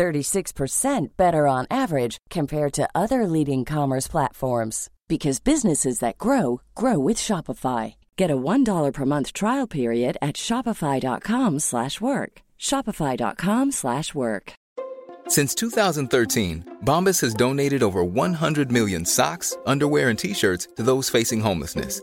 36% better on average compared to other leading commerce platforms because businesses that grow grow with Shopify. Get a $1 per month trial period at shopify.com/work. shopify.com/work. Since 2013, Bombas has donated over 100 million socks, underwear, and t-shirts to those facing homelessness.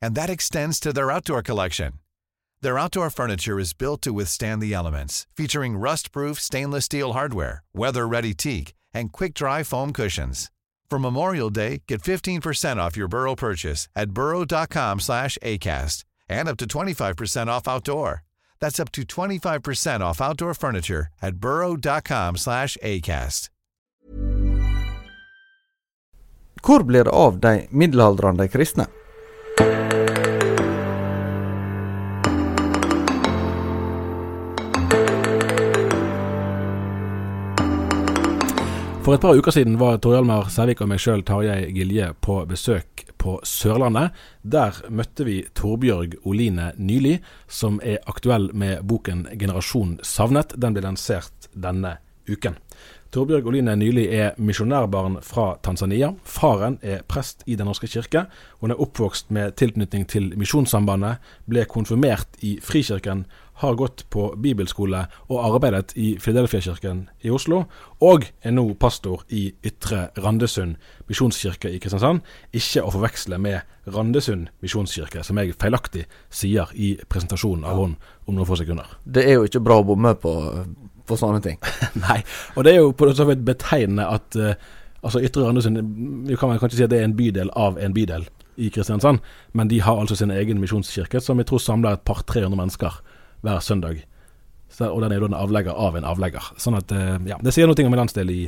and that extends to their outdoor collection. Their outdoor furniture is built to withstand the elements, featuring rust-proof stainless steel hardware, weather-ready teak, and quick-dry foam cushions. For Memorial Day, get 15% off your Burrow purchase at burrow.com slash ACAST and up to 25% off outdoor. That's up to 25% off outdoor furniture at burrow.com slash ACAST. Hvor blir av de middelaldrende kristne? For et par uker siden var Tor Hjalmar Sævik og meg sjøl, Tarjei Gilje, på besøk på Sørlandet. Der møtte vi Torbjørg Oline Nyli, som er aktuell med boken 'Generasjon savnet'. Den ble lansert denne uken. Torbjørg Oline Nyli er misjonærbarn fra Tanzania. Faren er prest i Den norske kirke. Hun er oppvokst med tilknytning til Misjonssambandet, ble konfirmert i Frikirken, har gått på bibelskole og arbeidet i Filadelfia-kirken i Oslo, og er nå pastor i Ytre Randesund misjonskirke i Kristiansand. Ikke å forveksle med Randesund misjonskirke, som jeg feilaktig sier i presentasjonen av henne om noen få sekunder. Det er jo ikke bra å bomme på, på sånne ting. Nei, og det er jo på så vidt betegnende at uh, altså Ytre Randesund Vi kan vel kanskje si at det er en bydel av en bydel i Kristiansand, men de har altså sin egen misjonskirke, som jeg tror samler et par 300 mennesker hver søndag. Så, og den er jo en avlegger av en avlegger. Sånn at, uh, ja, Det sier noe om en landsdel i,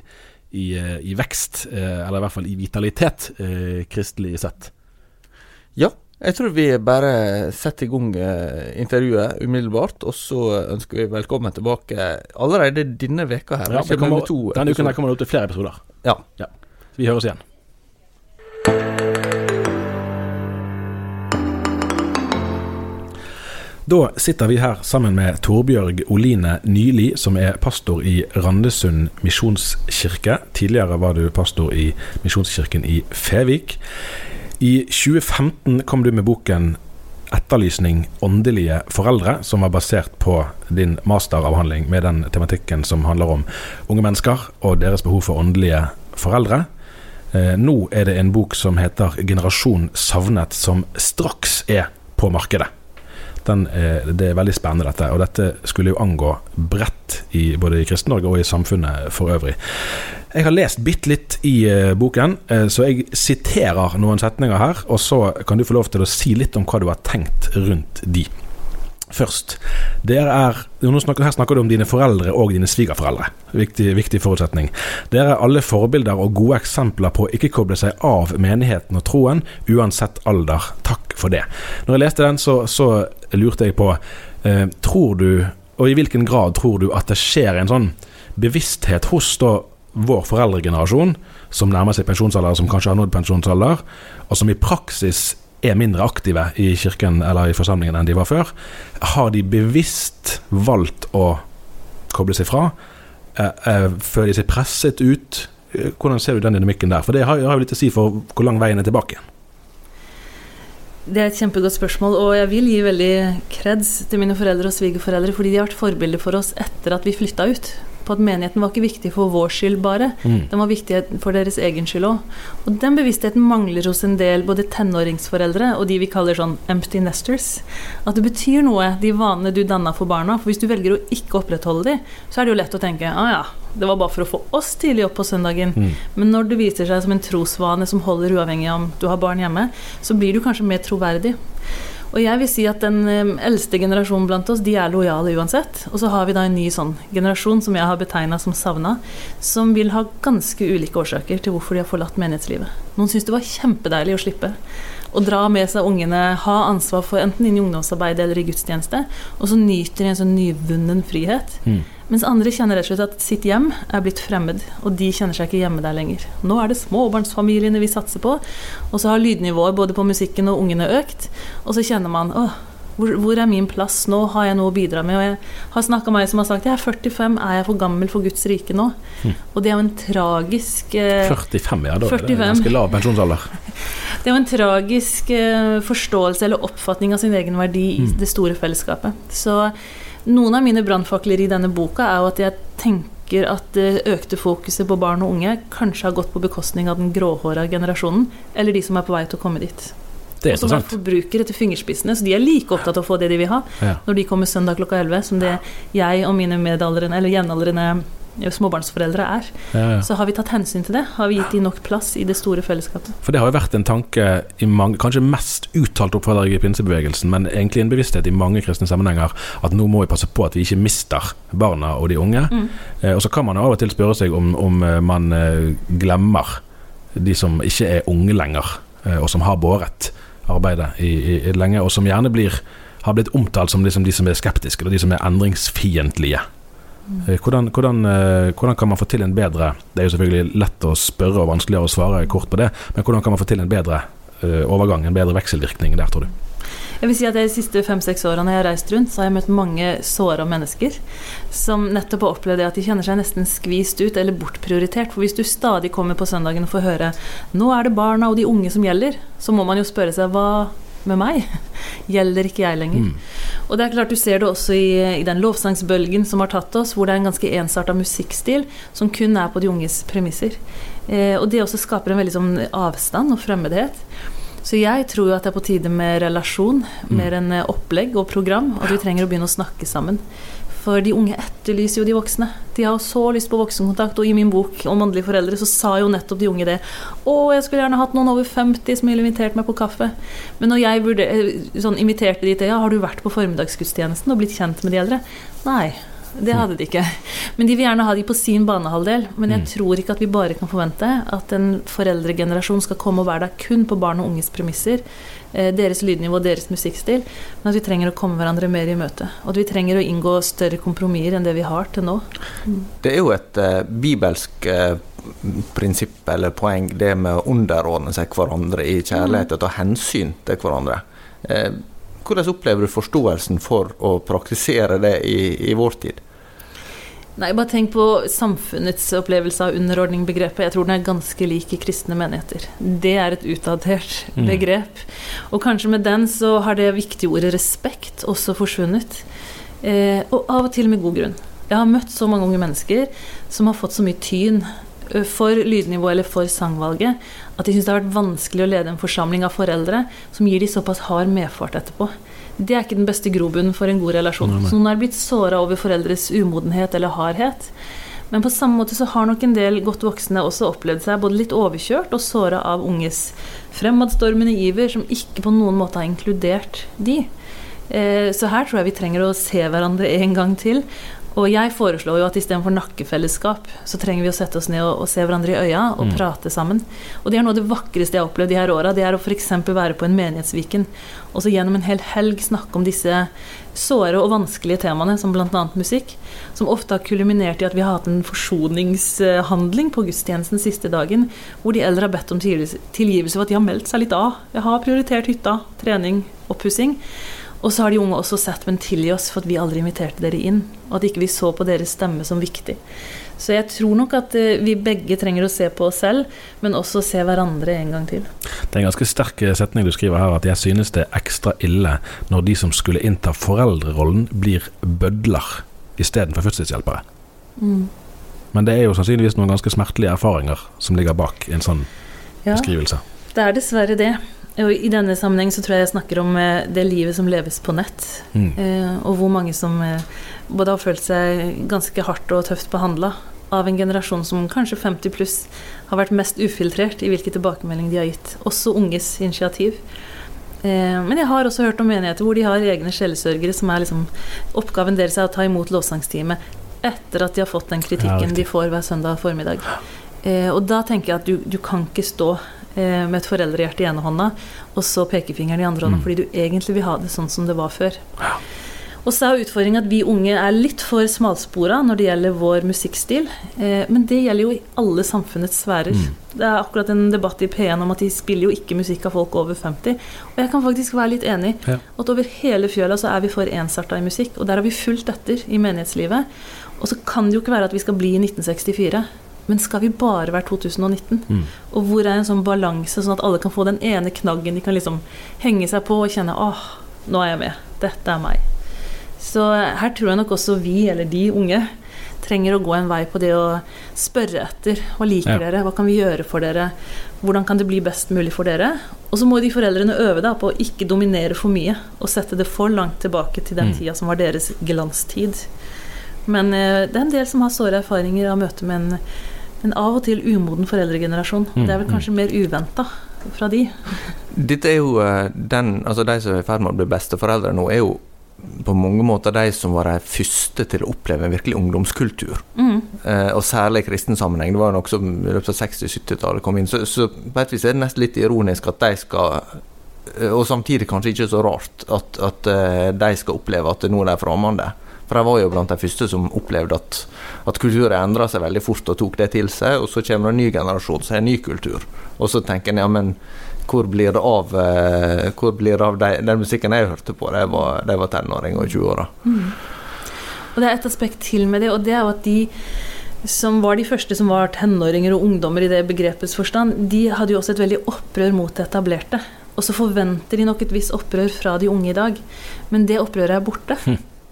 i, uh, i vekst, eller i hvert fall i vitalitet, kristelig sett. Ja, jeg tror vi bare setter i gang intervjuet umiddelbart, og så ønsker vi velkommen tilbake allerede denne veka her. Ja, kommer, denne uken her kommer det opp til flere episoder. Ja. ja. Vi høres igjen. Da sitter vi her sammen med Torbjørg Oline Nyli, som er pastor i Randesund misjonskirke. Tidligere var du pastor i Misjonskirken i Fevik. I 2015 kom du med boken 'Etterlysning åndelige foreldre', som var basert på din masteravhandling med den tematikken som handler om unge mennesker og deres behov for åndelige foreldre. Nå er det en bok som heter 'Generasjon savnet', som straks er på markedet. Er, det er veldig spennende, dette. Og dette skulle jo angå bredt i både i Kristen-Norge og i samfunnet for øvrig. Jeg har lest bitte litt i uh, boken, uh, så jeg siterer noen setninger her. Og så kan du få lov til å si litt om hva du har tenkt rundt de. Først. Er, snakker, her snakker du om dine foreldre og dine svigerforeldre. Viktig, viktig forutsetning. Dere er alle forbilder og gode eksempler på å ikke koble seg av menigheten og troen, uansett alder. Takk for det. Når jeg leste den, så, så lurte jeg på eh, Tror du, og i hvilken grad tror du at det skjer en sånn bevissthet hos da vår foreldregenerasjon, som nærmer seg pensjonsalder, som kanskje har nådd pensjonsalder, og som i praksis er mindre aktive i kirken eller i forsamlingen enn de var før, har de bevisst valgt å koble seg fra? Eh, Føler de seg presset ut? Hvordan ser du den dynamikken der? For det har jo litt å si for hvor lang veien er tilbake. Det er et kjempegodt spørsmål, og jeg vil gi veldig kreds til mine foreldre og svigerforeldre, fordi de har vært forbilder for oss etter at vi flytta ut på at menigheten var ikke viktig for vår skyld bare, Mm. den var viktig for deres egen skyld òg. Og den bevisstheten mangler hos en del både tenåringsforeldre og de vi kaller sånn empty nesters. At det betyr noe, de vanene du danna for barna. For hvis du velger å ikke opprettholde de, så er det jo lett å tenke ah ja, det var bare for å få oss tidlig opp på søndagen. Mm. Men når det viser seg som en trosvane som holder uavhengig av om du har barn hjemme, så blir du kanskje mer troverdig. Og jeg vil si at den eh, eldste generasjonen blant oss, de er lojale uansett. Og så har vi da en ny sånn generasjon som jeg har betegna som savna, som vil ha ganske ulike årsaker til hvorfor de har forlatt menighetslivet. Noen syns det var kjempedeilig å slippe. Å dra med seg ungene, ha ansvar for enten inn i ungdomsarbeid eller i gudstjeneste, og så nyter de en sånn nyvunnen frihet. Mm. Mens andre kjenner rett og slett at sitt hjem er blitt fremmed, og de kjenner seg ikke hjemme der lenger. Nå er det småbarnsfamiliene vi satser på, og så har lydnivået både på musikken og ungene økt, og så kjenner man åh, hvor, hvor er min plass nå, har jeg noe å bidra med? Og jeg har snakka med meg som har sagt jeg er 45, er jeg for gammel for Guds rike nå? Og det er jo en tragisk eh, 45, ja. Da er det 45. ganske lav pensjonsalder. Det er jo en tragisk eh, forståelse eller oppfatning av sin egen verdi i det store fellesskapet. Så noen av mine brannfakler i denne boka er jo at jeg tenker at det økte fokuset på barn og unge kanskje har gått på bekostning av den gråhåra generasjonen, eller de som er på vei til å komme dit. Det er som er forbrukere til fingerspissene, så de er like opptatt av å få det de vil ha Ja. når de kommer søndag klokka 11, som det jeg og mine medaldrende, eller jevnaldrende småbarnsforeldre er. Ja, ja. Så har vi tatt hensyn til det? Har vi gitt dem nok plass i det store fellesskapet? For det har jo vært en tanke i mange, kanskje mest uttalt oppfordring i pinsebevegelsen, men egentlig en bevissthet i mange kristne sammenhenger, at nå må vi passe på at vi ikke mister barna og de unge. Mm. Eh, og så kan man av og til spørre seg om, om eh, man eh, glemmer de som ikke er unge lenger, eh, og som har båret arbeidet i, i, i lenge, og som gjerne blir, har blitt omtalt som liksom de som er skeptiske, og de som er endringsfiendtlige. Eh, Hvordan, hvordan, eh, hvordan kan man få til en bedre Det er jo selvfølgelig lett å spørre og vanskeligere å svare kort på det, men hvordan kan man få til en bedre eh, overgang, en bedre vekselvirkning der, tror du? Jeg vil si at De siste fem-seks årene jeg har reist rundt, så har jeg møtt mange såra mennesker som nettopp har opplevd at de kjenner seg nesten skvist ut eller bortprioritert. For hvis du stadig kommer på søndagen og får høre 'nå er det barna og de unge som gjelder', så må man jo spørre seg 'hva med meg? Gjelder ikke jeg lenger?' Mm. Og det er klart Du ser det også i, i den lovsangsbølgen som har tatt oss, hvor det er en ganske ensarta musikkstil som kun er på de unges premisser. Eh, og det også skaper en veldig sånn avstand og fremmedhet. Så jeg tror jo at det er på tide med relasjon, mer enn eh, opplegg og program, og at vi trenger å begynne å snakke sammen. For de unge etterlyser jo de voksne. De har så lyst på voksenkontakt, og i min bok om åndelige foreldre så sa jo nettopp de unge det. Å, jeg skulle gjerne hatt noen over 50 som ville invitert meg på kaffe. Men når jeg burde, eh, sånn, inviterte de til ja, har du vært på formiddagsgudstjenesten og blitt kjent med de eldre? Nei. Det hadde de ikke. Men de vil gjerne ha de på sin banehalvdel. Men jeg tror ikke at vi bare kan forvente at en foreldregenerasjon skal komme og være der kun på barn og unges premisser, deres lydnivå, deres musikkstil, men at vi trenger å komme hverandre mer i møte. Og at vi trenger å inngå større kompromisser enn det vi har til nå. Det er jo et uh, bibelsk uh, prinsipp eller poeng, det med å underordne seg hverandre i kjærlighet og ta hensyn til hverandre. Uh, hvordan opplever du forståelsen for å praktisere det i, i vår tid? Nei, bare tenk på samfunnets opplevelse av underordning-begrepet. Jeg tror den er ganske lik i kristne menigheter. Det er et utdatert Mm. begrep. Og kanskje med den så har det viktige ordet respekt også forsvunnet. Eh, og av og til med god grunn. Jeg har møtt så mange unge mennesker som har fått så mye tyn for lydnivå eller for sangvalget at de syns det har vært vanskelig å lede en forsamling av foreldre som gir de såpass hard medfart etterpå. Det er ikke den beste grobunnen for en god relasjon. Nei, nei. Så noen er blitt såra over foreldres umodenhet eller hardhet. Men på samme måte så har nok en del godt voksne også opplevd seg både litt overkjørt og såra av unges fremadstormende iver, som ikke på noen måte har inkludert de. Eh, Så her tror jeg vi trenger å se hverandre en gang til. Og jeg foreslår jo at istedenfor nakkefellesskap, så trenger vi å sette oss ned og, og se hverandre i øya og Mm. prate sammen. Og det er noe av det vakreste jeg har opplevd de her åra. Det er å f.eks. være på en menighetsviken og så gjennom en hel helg snakke om disse såre og vanskelige temaene, som bl.a. musikk, som ofte har kulminert i at vi har hatt en forsoningshandling på gudstjenesten siste dagen, hvor de eldre har bedt om tilgivelse for at de har meldt seg litt av. Jeg har prioritert hytta, trening, oppussing. Og så har de unge også sett, men tilgi oss for at vi aldri inviterte dere inn. Og at ikke vi så på deres stemme som viktig. Så jeg tror nok at eh, vi begge trenger å se på oss selv, men også se hverandre en gang til. Det er en ganske sterk eh, setning du skriver her, at jeg synes det er ekstra ille når de som skulle innta foreldrerollen, blir bødler istedenfor fødselshjelpere. Mm. Men det er jo sannsynligvis noen ganske smertelige erfaringer som ligger bak en sånn Ja, beskrivelse. det er dessverre det. Og I denne sammenheng så tror jeg jeg snakker om eh, det livet som leves på nett. Mm. Eh, og hvor mange som eh, både har følt seg ganske hardt og tøft behandla av en generasjon som kanskje 50 pluss har vært mest ufiltrert i hvilke tilbakemeldinger de har gitt. Også unges initiativ. Men jeg har også hørt om menigheter hvor de har egne sjelesørgere som er liksom Oppgaven deres er å ta imot lovsangstime etter at de har fått den kritikken ja, de får hver søndag formiddag. Eh, og da tenker jeg at du, du kan ikke stå eh, med et foreldrehjerte i ene hånda og så pekefingeren i andre hånda, Mm. fordi du egentlig vil ha det sånn som det var før. Og så er utfordringen at vi unge er litt for smalspora når det gjelder vår musikkstil. Eh, men det gjelder jo i alle samfunnets sfærer. Mm. Det er akkurat en debatt i P1 om at de spiller jo ikke musikk av folk over 50. Og jeg kan faktisk være litt enig. Ja. At over hele fjøla så er vi for ensarta i musikk. Og der har vi fulgt etter i menighetslivet. Og så kan det jo ikke være at vi skal bli i 1964. Men skal vi bare være 2019? Mm. Og hvor er en sånn balanse, sånn at alle kan få den ene knaggen de kan liksom henge seg på og kjenne åh, nå er jeg med. Dette er meg. Så her tror jeg nok også vi, eller de unge, trenger å gå en vei på det å spørre etter. Hva liker Ja. dere? Hva kan vi gjøre for dere? Hvordan kan det bli best mulig for dere? Og så må de foreldrene øve da på å ikke dominere for mye, og sette det for langt tilbake til den Mm. tida som var deres glanstid. Men eh, det er en del som har såre erfaringer av møte med en, en av og til umoden foreldregenerasjon. Mm, Det er vel kanskje mer uventa fra de. Dette er jo eh, den Altså, de som er i ferd med å bli besteforeldre nå, er jo på mange måter de som var de første til å oppleve en virkelig ungdomskultur. Mm. Eh, og særlig i kristen sammenheng. Det var noe som i løpet av 60-70-tallet kom inn. Så, så på et vis er det nesten litt ironisk at de skal eh, Og samtidig kanskje ikke så rart at, at eh, de skal oppleve at nå er de fremmede. For de var jo blant de første som opplevde at, at kulturen endra seg veldig fort og tok det til seg. Og så kommer det en ny generasjon som har ny kultur. Og så tenker en ja, men hvor blir det av eh, blir det av de, den musikken jeg hørte på da jeg var, jeg var tenåring og 20-åra? Og det er et aspekt til med det, og det er jo at de som var de første som var tenåringer og ungdommer i det begrepets forstand, de hadde jo også et veldig opprør mot det etablerte. Og så forventer de nok et visst opprør fra de unge i dag, men det opprøret er borte.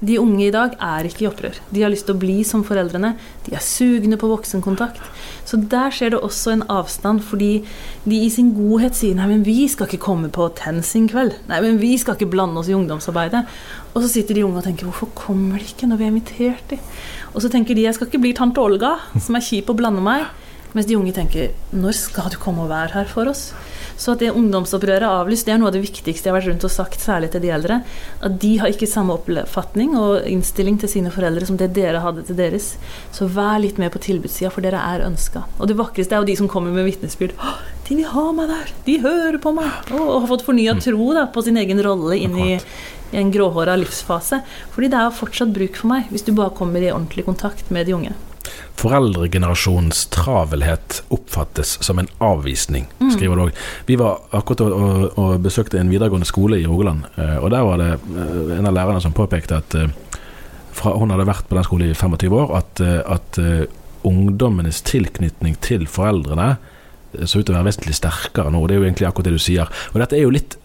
De unge i dag er ikke i opprør. De har lyst til å bli som foreldrene. De er sugne på voksenkontakt. Så der skjer det også en avstand, fordi de i sin godhet sier nei, men vi skal ikke komme på TenSing-kveld. Nei, men vi skal ikke blande oss i ungdomsarbeidet. Og så sitter de unge og tenker hvorfor kommer de ikke når vi er invitert de? Og så tenker de jeg skal ikke bli tante Olga, som er kjip og blande meg. Mens de unge tenker når skal du komme og være her for oss? Så at det ungdomsopprøret er avlyst, det er noe av det viktigste jeg har vært rundt og sagt, særlig til de eldre. At de har ikke samme oppfatning og innstilling til sine foreldre som det dere hadde til deres. Så vær litt med på tilbudssida, for dere er ønska. Og det vakreste er jo de som kommer med vitnesbyrd. De vil ha meg der! De hører på meg! Og har fått fornya tro da, på sin egen rolle inn i, i en gråhåra livsfase. Fordi det er jo fortsatt bruk for meg, hvis du bare kommer i ordentlig kontakt med de unge. Foreldregenerasjonens travelhet oppfattes som en avvisning, Mm. skriver du òg. Vi var akkurat og, og, og besøkte en videregående skole i Rogaland, eh, og der var det eh, en av lærerne som påpekte at eh, fra, hun hadde vært på den skolen i 25 år, at, at ungdommenes tilknytning til foreldrene så ut til å være vesentlig sterkere nå. Det er jo egentlig akkurat det du sier. Og dette er jo litt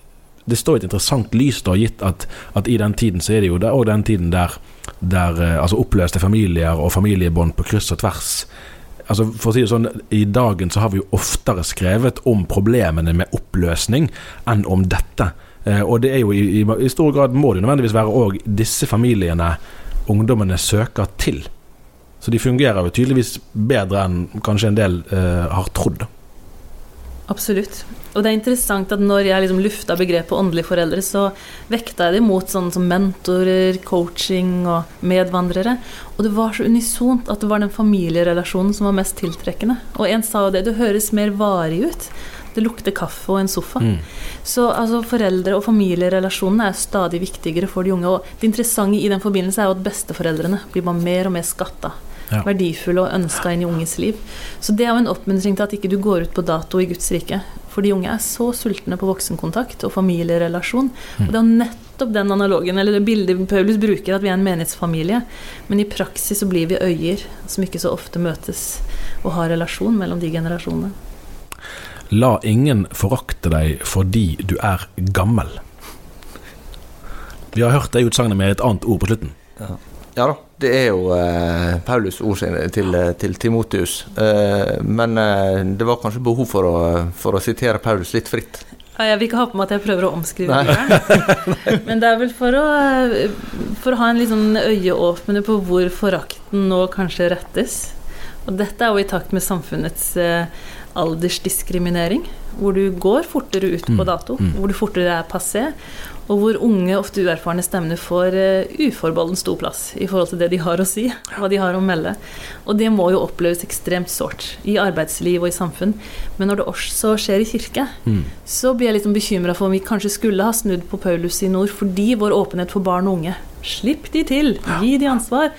det står et interessant lys, da, gitt at, at i den tiden så er det jo òg den tiden der, der eh, altså oppløste familier og familiebånd på kryss og tvers Altså for å si det sånn, I dagen så har vi jo oftere skrevet om problemene med oppløsning enn om dette. Eh, og det er jo i, i, i stor grad må det nødvendigvis være òg disse familiene ungdommene søker til. Så de fungerer jo tydeligvis bedre enn kanskje en del eh, har trodd. Absolutt. Og det er interessant at når jeg liksom lufta begrepet åndelige foreldre, så vekta jeg det mot sånne som mentorer, coaching og medvandrere. Og det var så unisont at det var den familierelasjonen som var mest tiltrekkende. Og en sa jo det, det høres mer varig ut. Det lukter kaffe og en sofa. Så altså, foreldre- og familierelasjonene er stadig viktigere for de unge. Og det interessante i den forbindelse er jo at besteforeldrene blir bare mer og mer skatta. Ja. Verdifulle og ønska inn i unges liv. Så det er jo en oppmuntring til at ikke du går ut på dato i Guds rike. For de unge er så sultne på voksenkontakt og familierelasjon. Og det er jo nettopp den analogen, eller det bildet Paulus bruker, at vi er en menighetsfamilie. Men i praksis så blir vi øyer som ikke så ofte møtes og har relasjon mellom de generasjonene. La ingen forakte deg fordi du er gammel. Vi har hørt det utsagnet med et annet ord på slutten. Ja da, det er jo eh, Paulus ord til, til Timotius. Eh, men eh, det var kanskje behov for å, for å sitere Paulus litt fritt. Ja, jeg vil ikke ha på meg at jeg prøver å omskrive Bibelen. Men det er vel for å, for å ha en litt sånn øyeåpner på hvor forakten nå kanskje rettes. Og dette er jo i takt med samfunnets eh, aldersdiskriminering. Hvor du går fortere ut på Mm, dato, mm. hvor du fortere er passé. Og hvor unge, ofte uerfarne stemmer får uh, uforbeholden stor plass i forhold til det de har å si, hva de har å melde. Og det må jo oppleves ekstremt sårt i arbeidsliv og i samfunn. Men når det også skjer i kirke, Mm. så blir jeg litt sånn bekymra for om vi kanskje skulle ha snudd på Paulus i nord fordi vår åpenhet for barn og unge Slipp de til, gi de ansvar.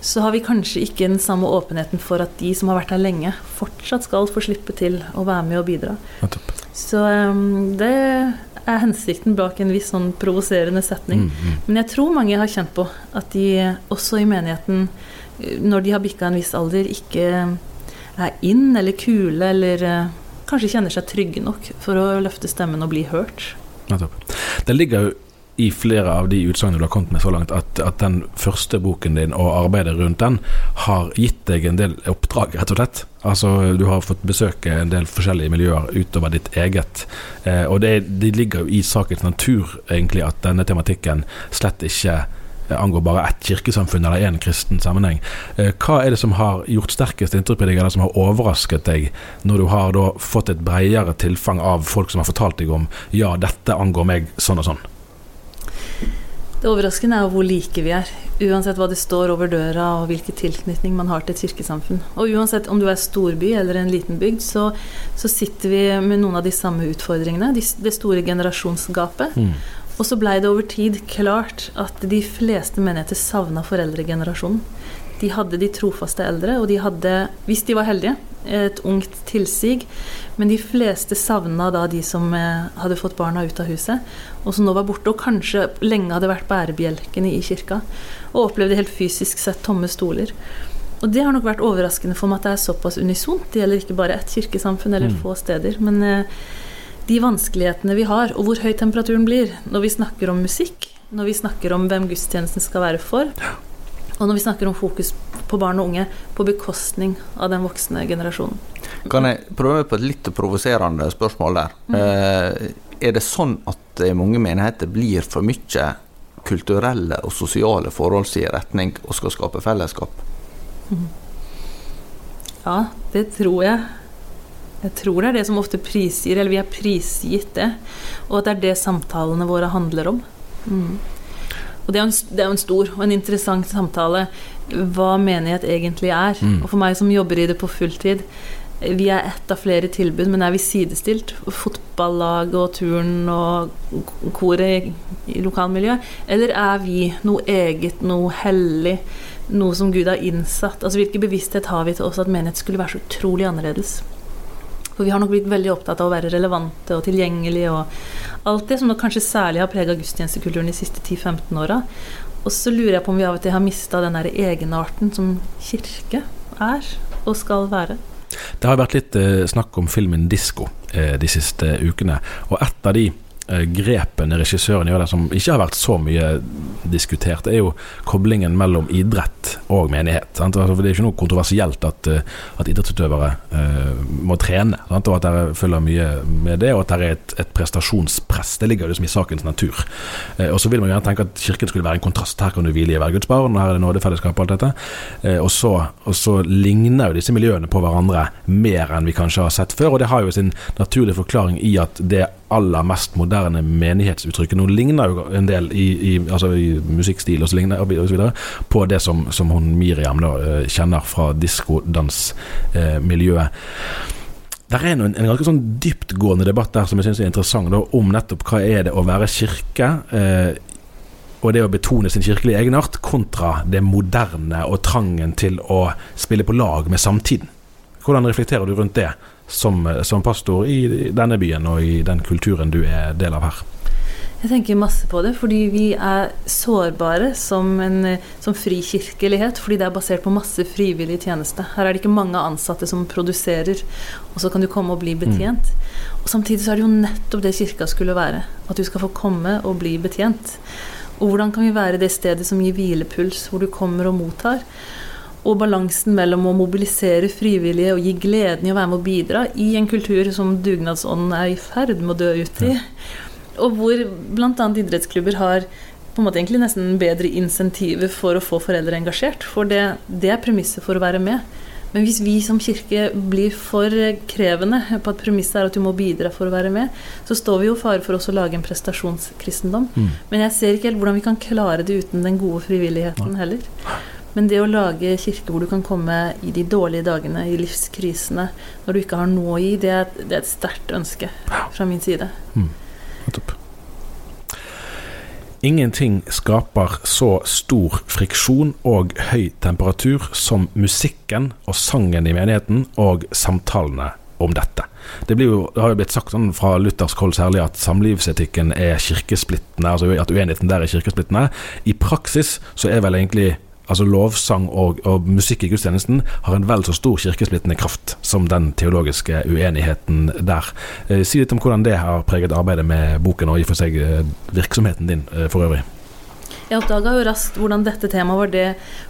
Så har vi kanskje ikke den samme åpenheten for at de som har vært her lenge, fortsatt skal få slippe til å være med og bidra. Så um, det er hensikten bak en viss sånn provoserende setning. Mm, mm. Men jeg tror mange har kjent på at de også i menigheten, når de har bikka en viss alder, ikke er inn eller kule eller eh, kanskje kjenner seg trygge nok for å løfte stemmen og bli hørt. Det ligger jo i flere av de utsagnene du har kommet med så langt, at, at den første boken din og arbeidet rundt den har gitt deg en del oppdrag, rett og slett. Altså, Du har fått besøke en del forskjellige miljøer utover ditt eget. Eh, og det, det ligger jo i sakens natur egentlig at denne tematikken slett ikke eh, angår bare ett kirkesamfunn eller én kristen sammenheng. Eh, Hva er det som har gjort sterkest inntrykk på deg, eller som har overrasket deg, når du har fått et bredere tilfang av folk som har fortalt deg om ja, dette angår meg sånn og sånn? Det overraskende er jo hvor like vi er, uansett hva det står over døra og hvilken tilknytning man har til et kirkesamfunn. Og uansett om du er storby eller en liten bygd, så, så sitter vi med noen av de samme utfordringene. De, det store generasjonsgapet. Mm. Og så blei det over tid klart at de fleste menigheter savna foreldregenerasjonen. De hadde de trofaste eldre, og de hadde, hvis de var heldige, et ungt tilsig. Men de fleste savna da de som eh, hadde fått barna ut av huset, og som nå var borte, og kanskje lenge hadde vært bærebjelkene i kirka. Og opplevde helt fysisk sett tomme stoler. Og det har nok vært overraskende for meg at det er såpass unisont. Det gjelder ikke bare ett kirkesamfunn eller Mm. få steder. Men eh, de vanskelighetene vi har, og hvor høy temperaturen blir når vi snakker om musikk, når vi snakker om hvem gudstjenesten skal være for, og når vi snakker om fokus på barn og unge på bekostning av den voksne generasjonen. Kan jeg prøve på et litt provoserende spørsmål der? Eh, er det sånn at det i mange menigheter blir for mye kulturelle og sosiale forhold i retning og skal skape fellesskap? Ja, det tror jeg. Jeg tror det er det som ofte prisgir, eller vi er prisgitt det. Og at det er det samtalene våre handler om. Mm. Og det er, en, det er jo en stor og en interessant samtale hva menighet egentlig er. Mm. Og for meg som jobber i det på fulltid, vi er ett av flere tilbud, men er vi sidestilt? Fotballag og turn og koret i lokalmiljøet? Eller er vi noe eget, noe hellig, noe som Gud har innsatt? Altså Hvilken bevissthet har vi til oss at menighet skulle være så utrolig annerledes? For vi har nok blitt veldig opptatt av å være relevante og tilgjengelige og alt det som nok kanskje særlig har prega gudstjenestekulturen de siste 10-15 åra. Og så lurer jeg på om vi av og til har mista den der egenarten som kirke er og skal være. Det har vært litt eh, snakk om filmen 'Disko' eh, de siste ukene. Og et av de eh, grepene regissøren gjør der som ikke har vært så mye diskutert, det er jo koblingen mellom idrett og menighet. Sant? Altså, det er ikke noe kontroversielt at, eh, at idrettsutøvere uh, må trene, sant? og at dere følger mye med det, og at det er et, et prestasjonspress. Det ligger liksom i sakens natur. Uh, og så vil man gjerne tenke at Kirken skulle være en kontrast. Her kan du hvile i barn, og her er det nådefellesskap og alt dette. Uh, og, så, og så ligner jo disse miljøene på hverandre mer enn vi kanskje har sett før, og det har jo sin naturlige forklaring i at det aller mest moderne menighetsuttrykket nå ligner jo en del i, i, altså i musikkstil og så ligner, og så videre, på det som, som hun Miriam da, eh, kjenner fra diskodansmiljøet. Det er en, en ganske sånn dyptgående debatt der som jeg syns er interessant, da, om nettopp hva er det å være kirke. Eh, og det å betone sin kirkelige egenart kontra det moderne og trangen til å spille på lag med samtiden. Hvordan reflekterer du rundt det som, som pastor i denne byen og i den kulturen du er del av her? Jeg tenker masse på det, fordi vi er sårbare som, en, som frikirkelighet. Fordi det er basert på masse frivillig tjeneste. Her er det ikke mange ansatte som produserer, og så kan du komme og bli betjent. Og Samtidig så er det jo nettopp det kirka skulle være. At du skal få komme og bli betjent. Og hvordan kan vi være det stedet som gir hvilepuls, hvor du kommer og mottar? Og balansen mellom å mobilisere frivillige og gi gleden i å være med å bidra i en kultur som dugnadsånden er i ferd med å dø ut i. Og hvor bl.a. idrettsklubber har på en måte egentlig nesten bedre insentiver for å få foreldre engasjert. For det, det er premisset for å være med. Men hvis vi som kirke blir for krevende på at premisset er at du må bidra for å være med, så står vi jo i fare for oss å lage en prestasjonskristendom. Mm. Men jeg ser ikke helt hvordan vi kan klare det uten den gode frivilligheten heller. Men det å lage kirke hvor du kan komme i de dårlige dagene, i livskrisene, når du ikke har noe å gi, det er, det er et sterkt ønske fra min side. Nettopp. Ingenting skaper så stor friksjon og høy temperatur som musikken og sangen i menigheten og samtalene om dette. Det, jo, det har jo blitt sagt sånn fra luthersk hold særlig at samlivsetikken er kirkesplittende, altså at uenigheten der er kirkesplittende. I praksis så er vel egentlig altså lovsang og, og musikk i gudstjenesten har en vel så stor kirkesplittende kraft som den teologiske uenigheten der. Eh, si litt om hvordan det har preget arbeidet med boken og i og for seg eh, virksomheten din eh, for øvrig. Jeg oppdaga jo raskt hvordan dette temaet var det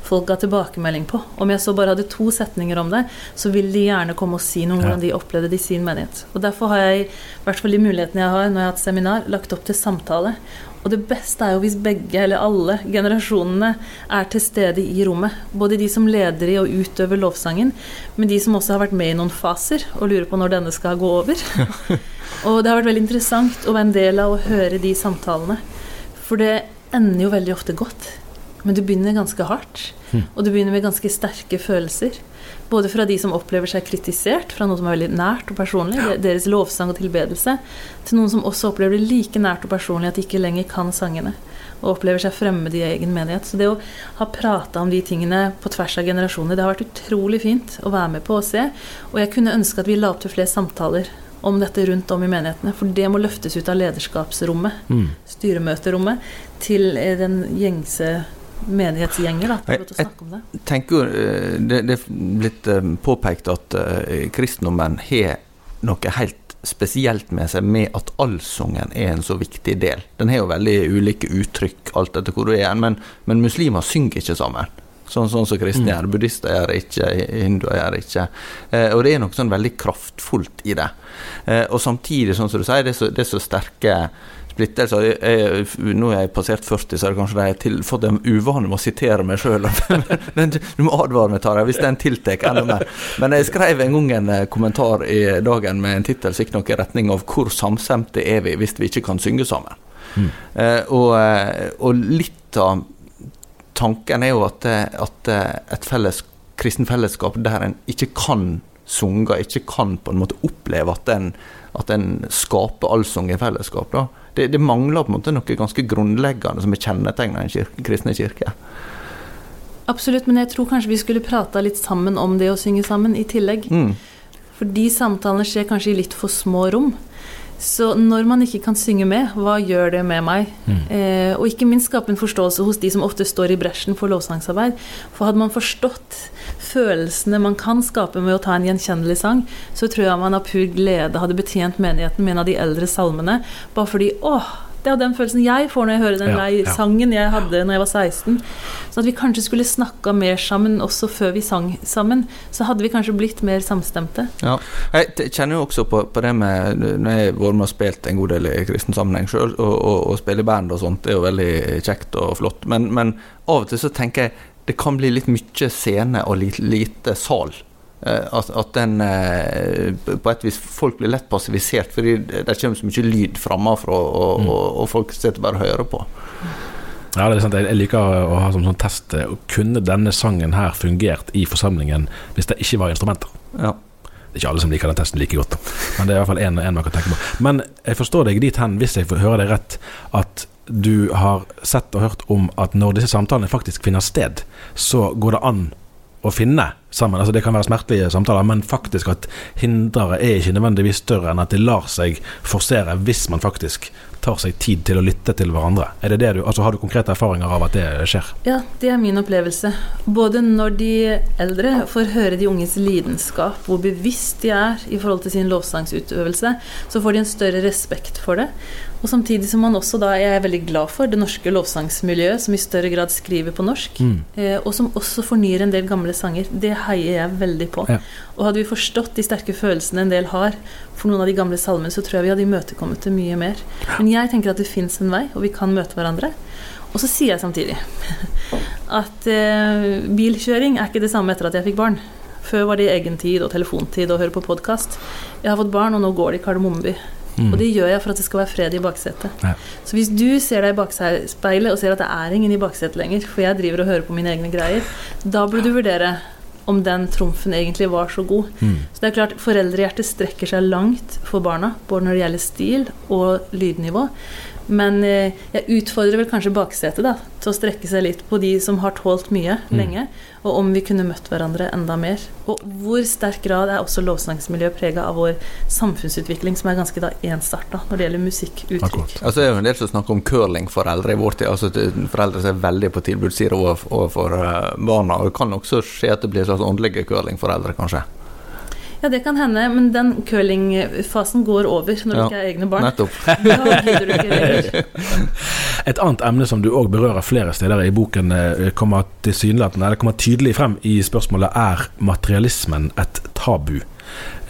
folk ga tilbakemelding på. Om jeg så bare hadde to setninger om det, så ville de gjerne komme og si noe om hvordan de opplevde det i sin menighet. Og Derfor har jeg, i hvert fall de mulighetene jeg har når jeg har hatt seminar, lagt opp til samtale. Og det beste er jo hvis begge, eller alle, generasjonene er til stede i rommet. Både de som leder i og utøver lovsangen, men de som også har vært med i noen faser og lurer på når denne skal gå over. og det har vært veldig interessant å være en del av å høre de samtalene. For det ender jo veldig ofte godt. Men det begynner ganske hardt. Og det begynner med ganske sterke følelser. Både fra de som opplever seg kritisert, fra noe som er veldig nært og personlig, deres lovsang og tilbedelse, til noen som også opplever det like nært og personlig at de ikke lenger kan sangene. Og opplever seg fremmede i egen menighet. Så det å ha prata om de tingene på tvers av generasjoner, det har vært utrolig fint å være med på å se. Og jeg kunne ønske at vi la opp til flere samtaler om dette rundt om i menighetene. For det må løftes ut av lederskapsrommet, Mm. styremøterommet, til eh, den gjengse menighetsgjenger. Da, til å snakke om det. tenker jo eh, det, det er blitt eh, påpekt at eh, kristendommen har noe helt spesielt med seg med at allsangen er en så viktig del. Den har jo veldig ulike uttrykk alt etter hvor du er, men, men muslimer synger ikke sammen. Sånn, sånn som kristne Mm. gjør. Buddhister gjør det ikke, hinduer gjør det ikke. Eh, og det er noe sånn veldig kraftfullt i det. Eh, og samtidig, sånn som du sier, det er så, det er så sterke splittelser. Jeg, jeg, nå er jeg passert 40, så er det kanskje de har fått en uvane med å sitere meg sjøl. du må advare meg, Tarjei, hvis den tiltar enda mer. Men jeg skrev en gang en eh, kommentar i dagen med en tittel som gikk nok i retning av 'Hvor samstemte er vi hvis vi ikke kan synge sammen'? Mm. Eh, og, eh, og litt av tanken er jo at, at eh, et felles, kristen fellesskap der en ikke kan sunge, ikke kan på en måte oppleve at en, at en skaper allsang i fellesskap. Det, det mangler på en måte noe ganske grunnleggende som er kjennetegnet den kirke, kristne kirke. Absolutt, men jeg tror kanskje vi skulle prata litt sammen om det å synge sammen i tillegg. Mm. For de samtalene skjer kanskje i litt for små rom. Så når man ikke kan synge med, hva gjør det med meg? Eh, og ikke minst skape en forståelse hos de som ofte står i bresjen for lovsangsarbeid. For hadde man forstått følelsene man kan skape med å ta en gjenkjennelig sang, så tror jeg man av pur glede hadde betjent menigheten med en av de eldre salmene. Bare fordi åh, det er den følelsen jeg får når jeg hører den Ja, lei ja. sangen jeg hadde når jeg var 16. Så at vi kanskje skulle snakka mer sammen også før vi sang sammen. Så hadde vi kanskje blitt mer samstemte. Ja. Jeg kjenner jo også på, på det med Når jeg har vært med og spilt en god del i kristen sammenheng sjøl, og, og, og spille i band og sånt, det er jo veldig kjekt og flott. Men, men av og til så tenker jeg det kan bli litt mye scene og lite, lite sal. Eh, At, at den eh, På et vis Folk blir lett passivisert fordi det kommer så mye lyd framafra, og, Mm. og, og folk sitter bare og hører på. Ja, det er sant. Jeg liker å ha som sånn test eh, Kunne denne sangen her fungert i forsamlingen hvis det ikke var instrumenter? Ja. Det er ikke alle som liker den testen like godt, men det er i hvert fall en, en man kan tenke på. Men jeg forstår deg dit hen, hvis jeg får høre deg rett, at du har sett og hørt om at når disse samtalene faktisk finner sted, så går det an å finne sammen. Altså Det kan være smertelige samtaler, men faktisk at hinderet er ikke nødvendigvis større enn at det lar seg forsere hvis man faktisk tar seg tid til å lytte til hverandre. Er det det du, altså Har du konkrete erfaringer av at det skjer? Ja, det er min opplevelse. Både når de eldre får høre de unges lidenskap, hvor bevisst de er i forhold til sin lovsangsutøvelse, så får de en større respekt for det. Og samtidig som man også da er veldig glad for det norske lovsangsmiljøet, som i større grad skriver på norsk, Mm. eh, og som også fornyer en del gamle sanger. Det heier jeg veldig på. Ja. Og hadde vi forstått de sterke følelsene en del har for noen av de gamle salmene, så tror jeg vi hadde imøtekommet det mye mer. Men jeg tenker at det fins en vei, og vi kan møte hverandre. Og så sier jeg samtidig at eh, bilkjøring er ikke det samme etter at jeg fikk barn. Før var det egentid og telefontid og høre på podkast. Jeg har fått barn, og nå går det i Kardemommeby. Mm. Og det gjør jeg for at det skal være fred i baksetet. Ja. Så hvis du ser deg i bakspeilet og ser at det er ingen i baksetet lenger, for jeg driver og hører på mine egne greier, da burde du vurdere om den trumfen egentlig var så god. Mm. Så det er klart, Foreldrehjertet strekker seg langt for barna, både når det gjelder stil og lydnivå. Men eh, jeg utfordrer vel kanskje baksetet da, til å strekke seg litt på de som har tålt mye Mm. lenge, og om vi kunne møtt hverandre enda mer. Og hvor sterk grad er også lovsangsmiljøet prega av vår samfunnsutvikling, som er ganske da ensarta når det gjelder musikkuttrykk. Altså, det er jo en del som snakker om curling for eldre i vår tid. Altså, foreldre som er veldig på tilbudssida overfor, eh, barna. Og det kan også skje at det blir en slags åndelige curling for eldre, kanskje. Ja, det kan hende, men den curlingfasen går over når ja. du ikke er egne barn. Nettopp. Et annet emne som du òg berører flere steder i boken, eh, kommer tilsynelatende eller kommer tydelig frem i spørsmålet er materialismen et tabu.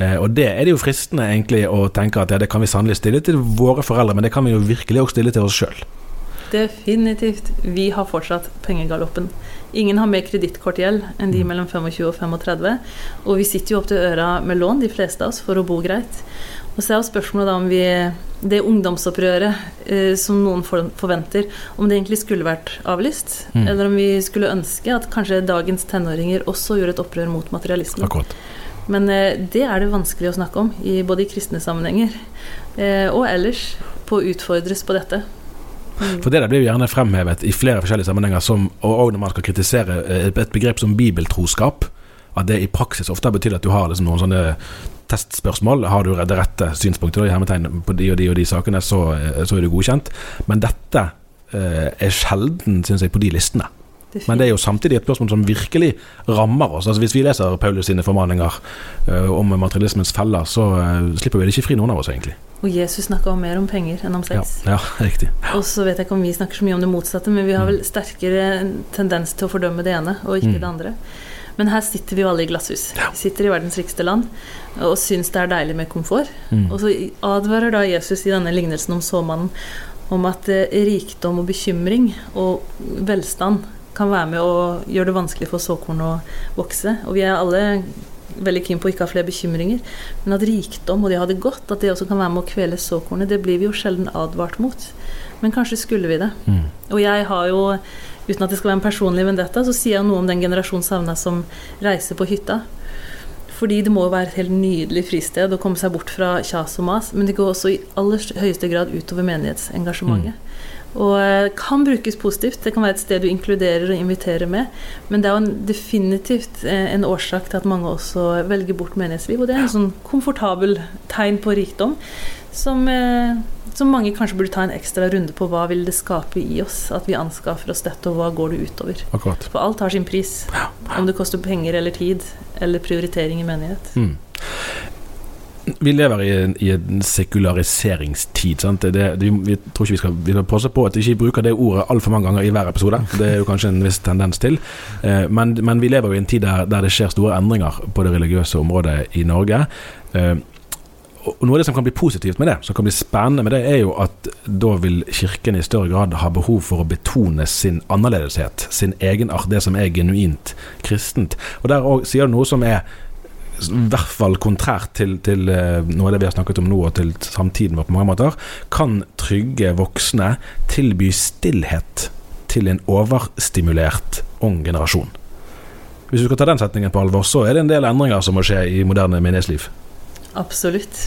Eh, og det er det jo fristende egentlig å tenke at ja, det kan vi sannelig stille til våre foreldre, men det kan vi jo virkelig òg stille til oss sjøl. Definitivt. Vi har fortsatt pengegaloppen. Ingen har mer kredittkortgjeld enn de mellom 25 og 35. Og vi sitter jo opp til øra med lån, de fleste av oss, for å bo greit. Og så er jo spørsmålet da om vi Det ungdomsopprøret eh, som noen forventer, om det egentlig skulle vært avlyst? Mm. Eller om vi skulle ønske at kanskje dagens tenåringer også gjorde et opprør mot materialisme? Akkurat. Men eh, det er det vanskelig å snakke om, i både i kristne sammenhenger eh, og ellers, på å utfordres på dette. Mm. For det der blir jo gjerne fremhevet i flere forskjellige sammenhenger, som, og når man skal kritisere eh, et begrep som bibeltroskap. At det i praksis ofte betyr at du har liksom noen sånne testspørsmål. Har du det rette synspunktet i hermetegn på de og de og de sakene, så, eh, så er du godkjent. Men dette eh, er sjelden, syns jeg, på de listene. Men det er jo samtidig et spørsmål som virkelig rammer oss. Altså Hvis vi leser Paulus sine formaninger uh, om materialismens feller, så uh, slipper vi det ikke fri, noen av oss, egentlig. Og Jesus snakka mer om penger enn om sex. ja riktig. Og så vet jeg ikke om vi snakker så mye om det motsatte, men vi har vel sterkere tendens til å fordømme det ene og ikke Mm. det andre. Men her sitter vi jo alle i glasshus. Vi sitter i verdens rikeste land og syns det er deilig med komfort. Mm. Og så advarer da Jesus i denne lignelsen om såmannen om at eh, rikdom og bekymring og velstand kan være med å gjøre det vanskelig for såkorn å vokse. Og vi er alle veldig keen på å ikke ha flere bekymringer. Men at rikdom og det å ha det godt, at det også kan være med å kvele såkornet, det blir vi jo sjelden advart mot. Men kanskje skulle vi det. Mm. Og jeg har jo, uten at det skal være en personlig vendetta, så sier jeg noe om den generasjonen savna som reiser på hytta. Fordi det må jo være et helt nydelig fristed å komme seg bort fra kjas og mas, men det går også i aller høyeste grad utover menighetsengasjementet. Og eh, kan brukes positivt. Det kan være et sted du inkluderer og inviterer med. Men det er jo en, definitivt eh, en årsak til at mange også velger bort menighetsliv. Og det er en sånn komfortabel tegn på rikdom som, eh, som mange kanskje burde ta en ekstra runde på. Hva vil det skape i oss at vi anskaffer oss dette, og hva går det utover? Akkurat. For alt har sin pris. Om det koster penger eller tid, eller prioritering i menighet. Mm. Vi lever i en, i en sekulariseringstid. Det, det, vi tror ikke vi skal, vi skal passe på at vi ikke bruker det ordet altfor mange ganger i hver episode. Det er jo kanskje en viss tendens til. Eh, men, men vi lever jo i en tid der, der det skjer store endringer på det religiøse området i Norge. Eh, og Noe av det som kan bli positivt med det, som kan bli spennende med det, er jo at da vil Kirken i større grad ha behov for å betone sin annerledeshet, sin egenart, det som er genuint kristent. Og Der òg sier du noe som er i hvert fall kontrært til, til eh, noe av det vi har snakket om nå, og til samtiden vår på mange måter, kan trygge voksne tilby stillhet til en overstimulert ung generasjon. Hvis du skal ta den setningen på alvor, så er det en del endringer som må skje i moderne menighetsliv. Absolutt.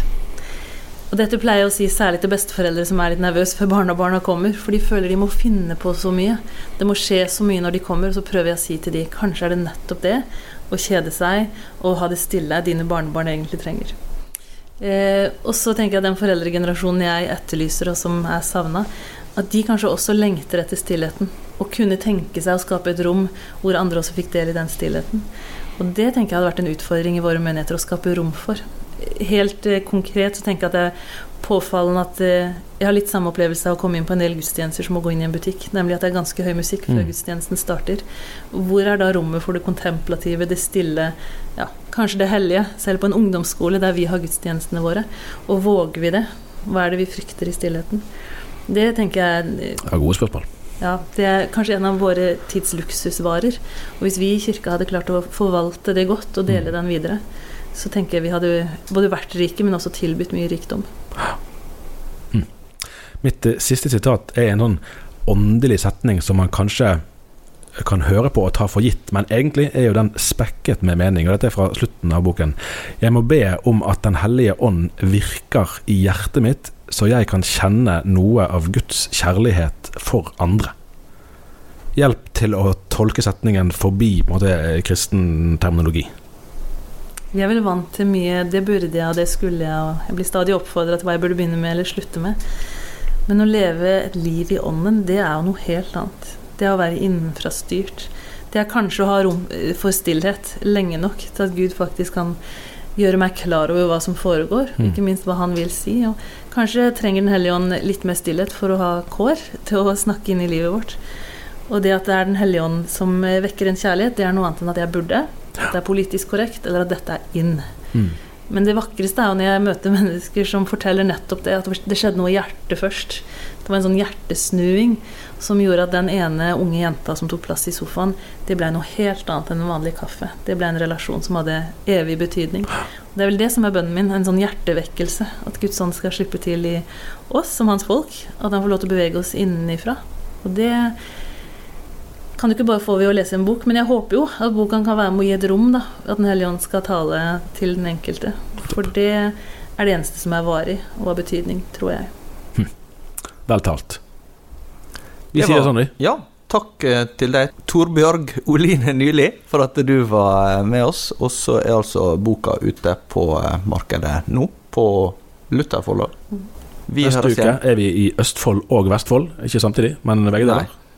Og dette pleier jeg å si særlig til besteforeldre som er litt nervøse før barnebarna kommer, for de føler de må finne på så mye. Det må skje så mye når de kommer, og så prøver jeg å si til de kanskje er det nettopp det å kjede seg og ha det stille dine barnebarn egentlig trenger. Eh, og så tenker jeg den foreldregenerasjonen jeg etterlyser, og som er savna, at de kanskje også lengter etter stillheten. Og kunne tenke seg å skape et rom hvor andre også fikk del i den stillheten. Og det tenker jeg hadde vært en utfordring i våre menigheter å skape rom for. Helt eh, konkret så tenker jeg at det er påfallende at eh, jeg har litt samme opplevelse av å komme inn på en del gudstjenester som å gå inn i en butikk. Nemlig at det er ganske høy musikk før Mm. gudstjenesten starter. Hvor er da rommet for det kontemplative, det stille, ja, kanskje det hellige? Selv på en ungdomsskole der vi har gudstjenestene våre. Og våger vi det? Hva er det vi frykter i stillheten? Det tenker jeg Det er gode spørsmål. ja, det er kanskje en av våre tids luksusvarer. Og hvis vi i kirka hadde klart å forvalte det godt og dele den videre, så tenker jeg vi hadde både vært rike, men også tilbudt mye rikdom. Mitt eh, siste sitat er en sånn åndelig setning som man kanskje kan høre på og ta for gitt, men egentlig er jo den spekket med mening. og Dette er fra slutten av boken. Jeg må be om at Den hellige ånd virker i hjertet mitt, så jeg kan kjenne noe av Guds kjærlighet for andre. Hjelp til å tolke setningen forbi på en måte, kristen terminologi. Vi er vel vant til mye 'det burde jeg', og 'det skulle jeg', og jeg blir stadig oppfordra til hva jeg burde begynne med eller slutte med. Men å leve et liv i ånden, det er jo noe helt annet. Det er å være innenfrastyrt. Det er kanskje å ha rom for stillhet lenge nok til at Gud faktisk kan gjøre meg klar over hva som foregår, Mm. ikke minst hva han vil si. Og kanskje trenger Den hellige ånd litt mer stillhet for å ha kår til å snakke inn i livet vårt. Og det at det er Den hellige ånd som eh, vekker en kjærlighet, det er noe annet enn at jeg burde, at det er politisk korrekt, eller at dette er inn. Mm. Men det vakreste er jo når jeg møter mennesker som forteller nettopp det, at det skjedde noe i hjertet først. Det var en sånn hjertesnuing som gjorde at den ene unge jenta som tok plass i sofaen, det ble noe helt annet enn en vanlig kaffe. Det ble en relasjon som hadde evig betydning. Det er vel det som er bønnen min, en sånn hjertevekkelse. At Guds ånd skal slippe til i oss som hans folk. At han får lov til å bevege oss innenifra. Og det kan du ikke bare få vi å lese en bok, men jeg håper jo at boka kan være med å gi et rom, da. At Den hellige ånd skal tale til den enkelte. For det er det eneste som er varig og har betydning, tror jeg. Vel talt. Vi Det sier var- sånn, vi. Ja, takk eh, til deg, Torbjørg Oline Nyli, for at du var eh, med oss. Og så er altså boka ute på eh, markedet nå, på Luther forlag. Neste uke igjen. er vi i Østfold og Vestfold, ikke samtidig, men begge Nei. deler.